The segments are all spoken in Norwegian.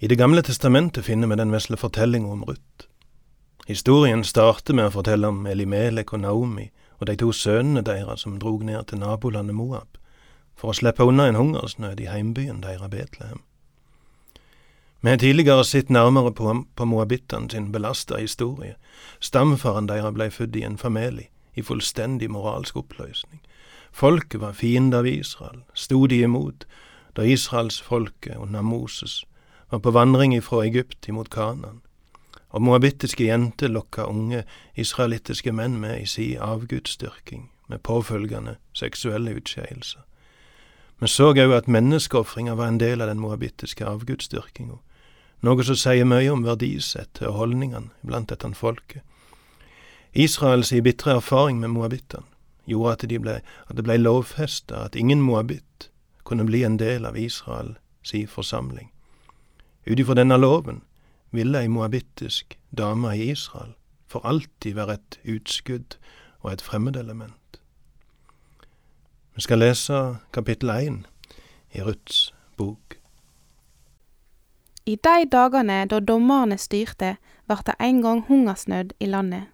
I Det gamle testamentet finner vi den vesle fortellinga om Ruth. Historien starter med å fortelle om Elimelek og Naomi og de to sønnene deres som drog ned til nabolandet Moab for å slippe unna en hungersnød i heimbyen deres Betlehem. Vi har tidligere sett nærmere på, på moabittene sin belasta historie. Stamfaren deres blei født i en familie i fullstendig moralsk oppløsning. Folket var fiender av Israel, sto de imot da israelsfolket under Moses var på vandring ifra Egypt imot Kanan, og moabittiske jenter lokka unge israelittiske menn med i si avgudsdyrking, med påfølgende seksuelle utskeielser. Vi så òg at menneskeofringa var en del av den moabittiske avgudsdyrkinga, noe som sier mye om verdisettet og holdningene blant dette folket. Israels bitre erfaring med moabittene gjorde at, de ble, at det ble lovfesta at ingen moabitt kunne bli en del av Israels forsamling. Ut ifra denne loven ville ei moabittisk dame i Israel for alltid være et utskudd og et fremmedelement. Vi skal lese kapittel én i Ruths bok. I de dagene da dommerne styrte, vart det en gang hungersnød i landet.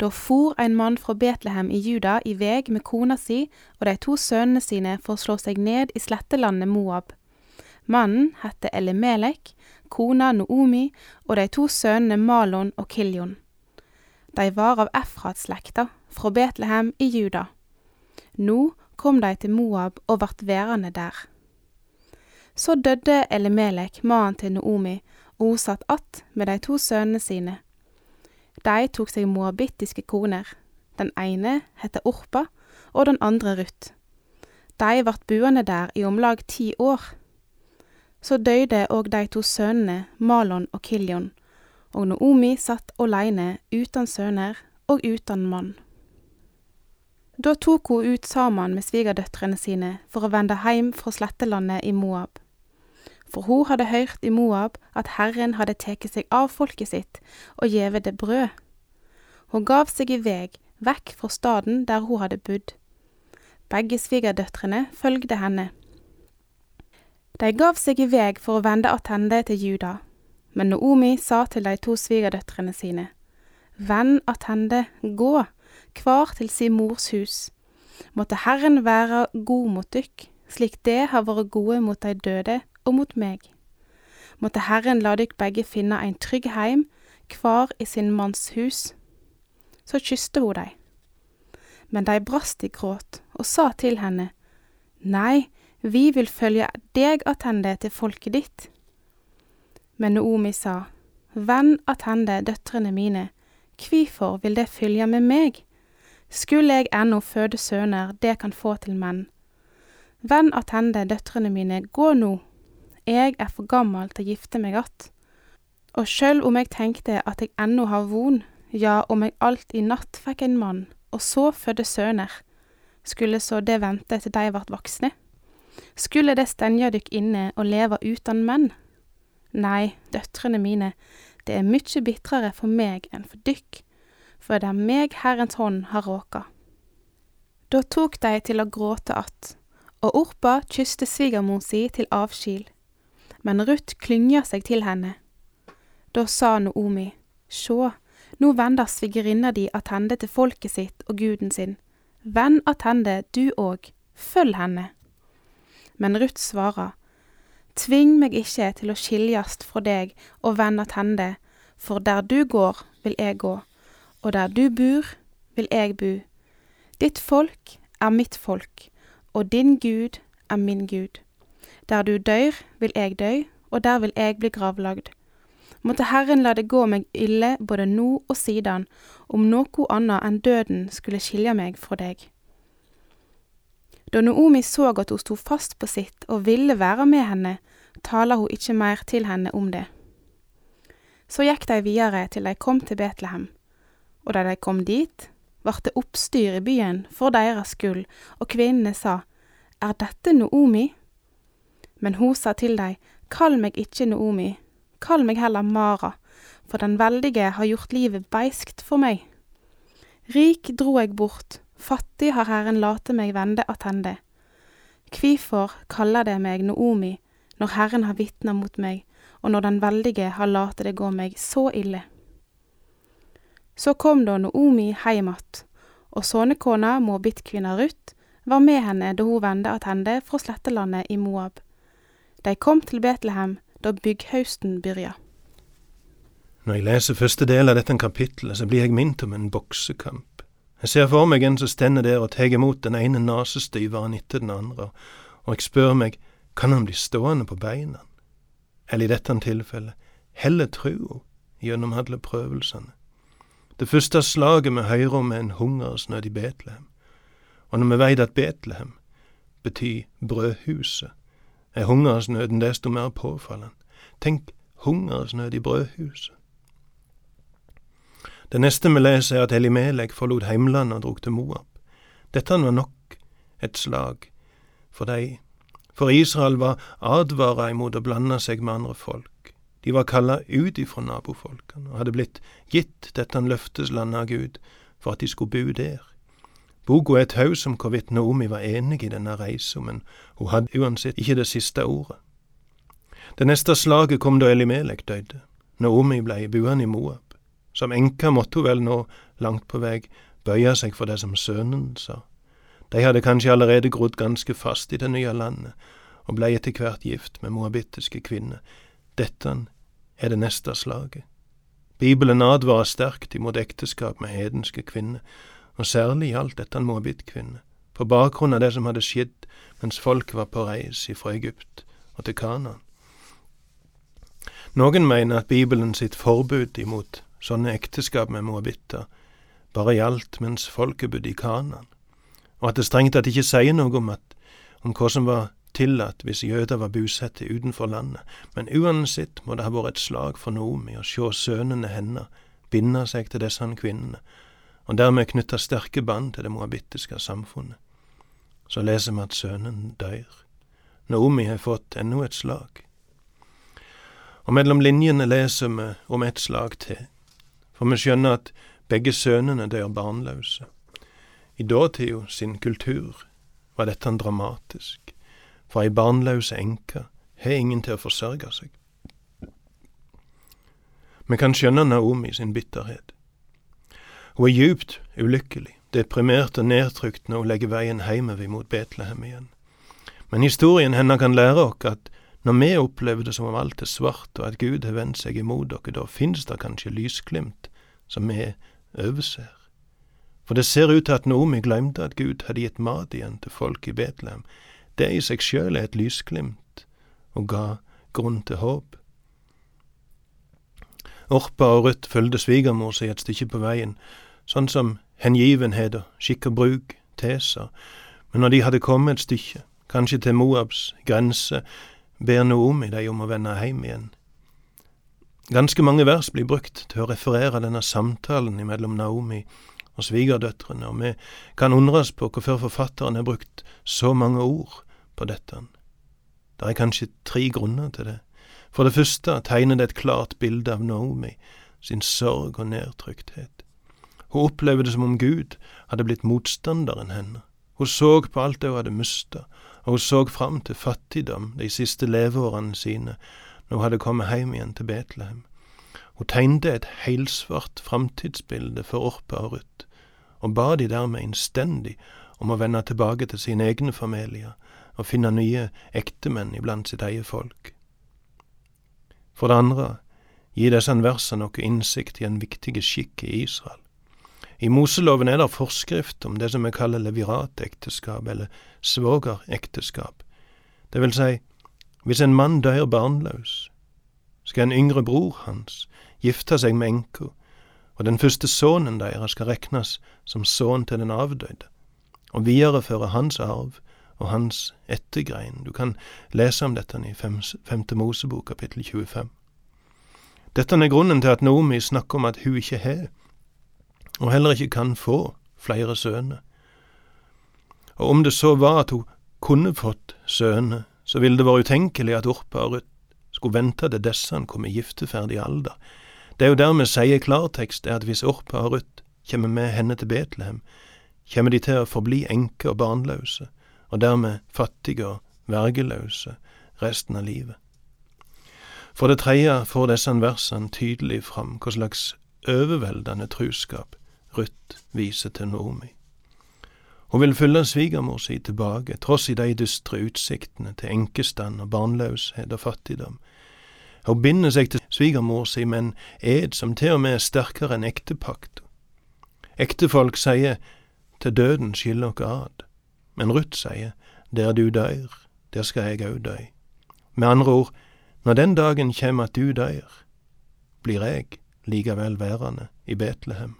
Da for ein mann fra Betlehem i Juda i veg med kona si og de to sønnene sine for å slå seg ned i slettelandet Moab. Mannen hette Elimelek, kona Noomi og de to sønnene Malon og Kiljon. De var av Efrat-slekta, fra Betlehem i Juda. Nå kom de til Moab og vart værende der. Så døde Elimelek, mannen til Noomi, og hun satt att med de to sønnene sine. De tok seg moabittiske koner. Den ene hette Orpa, og den andre Ruth. De vart buende der i om lag ti år. Så døde òg de to sønnene, Malon og Kiljon, og Naomi satt åleine utan sønner og utan mann. Da tok hun ut sammen med svigerdøtrene sine for å vende heim fra slettelandet i Moab. For hun hadde hørt i Moab at Herren hadde teke seg av folket sitt og gjeve det brød. Hun gav seg i veg vekk fra staden der hun hadde bodd. Begge svigerdøtrene følgde henne. De gav seg i veg for å vende attende til Juda, men Naomi sa til de to svigerdøtrene sine, Vend attende, gå, kvar til si mors hus. Måtte Herren være god mot dykk, slik det har vært gode mot de døde og mot meg. Måtte Herren la dykk begge finne ein trygg heim, kvar i sin manns hus. Så kysste hun dei. Men de brast i gråt og sa til henne, Nei, vi vil følge deg attende til folket ditt. Men Naomi sa, Vend attende døtrene mine, hvorfor vil det følge med meg? Skulle jeg ennå føde sønner det kan få til menn. Vend attende døtrene mine, gå nå, jeg er for gammel til å gifte meg att. Og sjøl om jeg tenkte at jeg ennå har von, ja, om jeg alt i natt fikk en mann, og så fødde sønner, skulle så det vente til de vart voksne? Skulle det stenja dykk inne og leva utan menn? Nei, døtrene mine, det er mykje bitrare for meg enn for dykk, for det er meg Herrens hånd har råka. Da tok de til å gråte att, og Orpa kysste svigermor si til avskil, men Ruth klynga seg til henne. Da sa Noomi, Sjå, nå vender svigerinna di attende til folket sitt og guden sin. Vend attende du òg, følg henne. Men Ruth svarer, Tving meg ikke til å skiljast fra deg og vende attende, for der du går, vil jeg gå, og der du bor, vil jeg bo. Ditt folk er mitt folk, og din Gud er min Gud. Der du dør, vil jeg dø, og der vil jeg bli gravlagd. Måtte Herren la det gå meg ille både nå og sidan, om noe annet enn døden skulle skilje meg fra deg. Da Noomi så at hun sto fast på sitt og ville være med henne, taler hun ikke mer til henne om det. Så gikk de videre til de kom til Betlehem, og da de kom dit, vart det oppstyr i byen for deres skyld, og kvinnene sa, Er dette Noomi? Men hun sa til dei, Kall meg ikke Noomi, kall meg heller Mara, for den veldige har gjort livet beiskt for meg. Rik dro jeg bort, Fattig har Herren late meg vende attende. Kvifor kaller det meg Noomi, når Herren har vitna mot meg, og når Den veldige har late det gå meg så ille. Så kom da Noomi heim att, og sonekona moabittkvinna Ruth var med henne da hun vende attende fra slettelandet i Moab. De kom til Betlehem da bygghausten byrja. Når jeg leser første del av dette kapittelet, så blir jeg minnet om en boksekamp. Jeg ser for meg en som stender der og tar imot den ene nesestyveren etter den andre, og jeg spør meg, kan han bli stående på beina? Eller i dette tilfellet, heller trua gjennom alle prøvelsene. Det første slaget vi hører om, er en hungersnød i Betlehem. Og når vi veit at Betlehem betyr brødhuset, er hungersnøden desto mer påfallende. Tenk hungersnød i brødhuset. Det neste vi leser, er at Elimelek forlot heimlandet og drog til Moab. Dette var nok et slag for dei, for Israel var advara imot å blande seg med andre folk. De var kalla ut ifra nabofolkene og hadde blitt gitt dette løfteslandet av Gud for at de skulle bo der. Boka er taus om hvorvidt Naomi var enig i denne reisa, men hun hadde uansett ikke det siste ordet. Det neste slaget kom da Elimelek døde. Naomi blei buende i Moab. Som enke måtte hun vel nå, langt på vei, bøye seg for det som sønnen sa. De hadde kanskje allerede grodd ganske fast i det nye landet, og blei etter hvert gift med moabittiske kvinner. Dette er det neste slaget. Bibelen advarer sterkt imot ekteskap med hedenske kvinner, og særlig gjaldt dette en moabittkvinne, på bakgrunn av det som hadde skjedd mens folk var på reis ifra Egypt og til Kanaan. Noen mener at Bibelen sitt forbud imot sånne ekteskap med moabitter bare gjaldt mens folket bodde i Kanan, og at det strengt tatt ikke sier noe om, at, om hva som var tillatt hvis jøder var bosatt utenfor landet, men uansett må det ha vært et slag for Noomi å sjå sønnene hennes binde seg til disse kvinnene og dermed knytta sterke bånd til det moabittiske samfunnet. Så leser vi at sønnen dør. Naomi har fått enda et slag. Og mellom linjene leser vi om et slag til, for vi skjønner at begge sønnene dør barnløse. I datida sin kultur var dette dramatisk, for ei barnløse enke har ingen til å forsørge seg. Vi kan skjønne Naomi sin bitterhet. Hun er djupt ulykkelig, deprimert og nedtrykt når hun legger veien hjemover mot Betlehem igjen. Men historien hennes kan lære oss at når vi opplever det som om alt er svart og at Gud har vendt seg imot dere, da finnes det kanskje lysglimt som vi overser. For det ser ut til at Noomi glemte at Gud hadde gitt mat igjen til folk i Betlehem. Det i seg sjøl er et lysglimt, og ga grunn til håp. Orpa og Ruth fulgte svigermor si et stykke på veien, sånn som hengivenhet og skikk og bruk teser, men når de hadde kommet et stykke, kanskje til Moabs grense, ber Noomi dem om å vende hjem igjen. Ganske mange vers blir brukt til å referere denne samtalen mellom Naomi og svigerdøtrene, og vi kan undres på hvorfor forfatteren har brukt så mange ord på dette. Det er kanskje tre grunner til det. For det første tegner det et klart bilde av Naomi, sin sorg og nedtrykthet. Hun opplevde det som om Gud hadde blitt motstanderen henne. Hun så på alt det hun hadde mista, og så fram til fattigdom de siste leveårene sine når hun hadde kommet hjem igjen til Betlehem. Hun tegnte et helsvart framtidsbilde for Orpa og Ruth, og ba de dermed innstendig om å vende tilbake til sine egne familier og finne nye ektemenn iblant sitt eget folk. For det andre gir disse versene noe innsikt i en viktig skikk i Israel. I Moseloven er det forskrift om det som vi kaller leviratekteskap, eller svogerekteskap. Det vil si, hvis en mann dør barnløs, skal en yngre bror hans gifte seg med enka, og den første sønnen deres skal regnes som sønn til den avdøde, og videreføre hans arv og hans ettergrein. Du kan lese om dette i Femte Mosebok kapittel 25. Dette er grunnen til at Nomi snakker om at hun ikke har og heller ikke kan få flere sønner. Og om det så var at hun kunne fått sønner, så ville det vært utenkelig at Orpa og Ruth skulle vente til disse kom i gifteferdig alder. Det er jo dermed sier klartekst, er at hvis Orpa og Ruth kommer med henne til Betlehem, kommer de til å forbli enke og barnløse, og dermed fattige og vergeløse resten av livet. For det tredje får disse versene tydelig fram hva slags overveldende truskap Ruth viser til Naomi. Hun vil følge svigermor si tilbake, tross i de dystre utsiktene til enkestand og barnløshet og fattigdom. Hun binder seg til svigermor si med en ed som til og med er sterkere enn ektepakt. Ektefolk sier til døden skiller oss ad, men Ruth sier der du dør, der skal jeg òg dø. Med andre ord, når den dagen kjem at du dør, blir jeg likevel værende i Betlehem.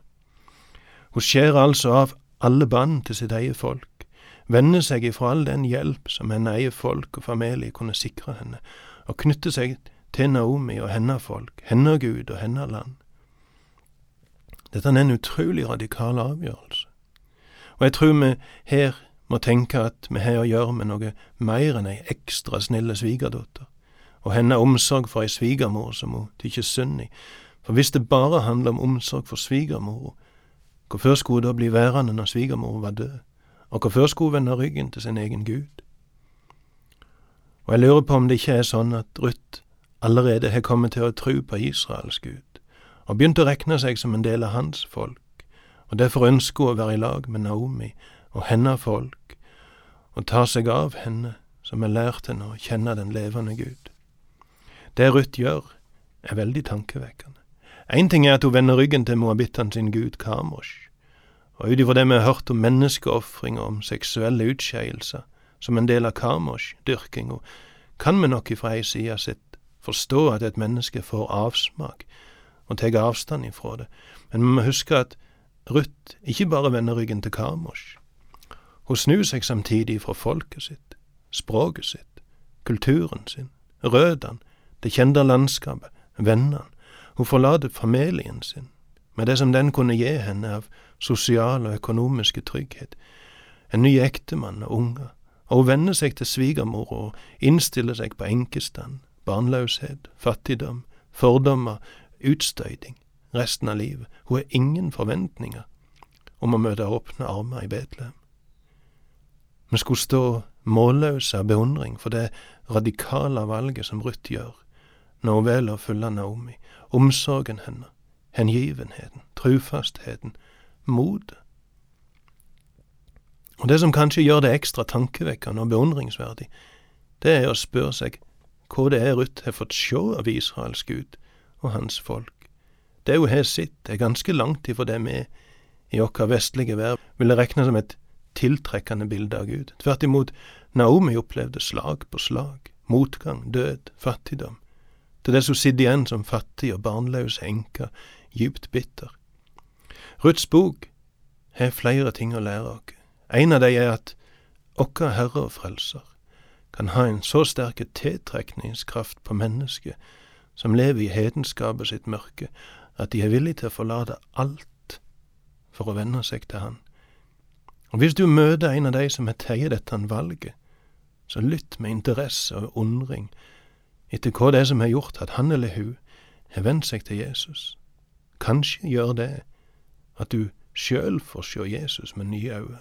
Hun skjærer altså av alle bånd til sitt eget folk, vender seg ifra all den hjelp som hennes eget folk og familie kunne sikre henne, og knytter seg til Naomi og hennes folk, hennes Gud og hennes land. Dette er en utrolig radikal avgjørelse, og jeg tror vi her må tenke at vi har å gjøre med noe mer enn ei ekstra snille svigerdatter, og hennes omsorg for ei svigermor som hun tykker synd i, for hvis det bare handler om omsorg for svigermor, hvorfor skulle hun da bli værende når svigermor var død, og hvorfor skulle hun vende ryggen til sin egen Gud? Og jeg lurer på om det ikke er sånn at Ruth allerede har kommet til å tro på Israels Gud, og begynt å regne seg som en del av hans folk, og derfor ønsker hun å være i lag med Naomi og hennes folk, og ta seg av henne som har lært henne å kjenne den levende Gud. Det Ruth gjør, er veldig tankevekkende. Én ting er at hun vender ryggen til moabittene sin gud Kamosh, og ut ifra det vi har hørt om menneskeofring og om seksuelle utskeielser som en del av Kamosh-dyrkinga, kan vi nok ifra ei side sitt forstå at et menneske får avsmak og tar avstand ifra det, men vi må huske at Ruth ikke bare vender ryggen til Kamosh. Hun snur seg samtidig fra folket sitt, språket sitt, kulturen sin, røttene, det kjente landskapet, vennene, hun forlater familien sin, med det som den kunne gi henne av sosial og økonomiske trygghet, en ny ektemann og unger, og hun venner seg til svigermor og innstiller seg på enkestand, barnløshet, fattigdom, fordommer, utstøyting resten av livet. Hun har ingen forventninger om å møte åpne armer i Betlehem. Vi skulle stå målløse av beundring for det radikale valget som Ruth gjør når hun velger å følge Naomi, omsorgen henne, hengivenheten, trufastheten, motet. Og det som kanskje gjør det ekstra tankevekkende og beundringsverdig, det er å spørre seg hva det er Ruth har fått se av Israels Gud og hans folk. Det hun har sett, er ganske langt ifra det vi i vår vestlige verden ville rekne som et tiltrekkende bilde av Gud. Tvert imot, Naomi opplevde slag på slag, motgang, død, fattigdom, til det som sitter igjen som fattig og barnløs enke, djupt bitter. Ruths bok har flere ting å lære oss. En av dem er at okkar Herre og Frelser kan ha en så sterk tiltrekningskraft på mennesket som lever i hedenskapet sitt mørke, at de er villige til å forlate alt for å venne seg til Han. Og hvis du møter en av de som har tatt dette valget, så lytt med interesse og undring etter hva det er som har gjort at han eller hun har vendt seg til Jesus. Kanskje gjør det at du sjøl får sjå Jesus med nye øyne.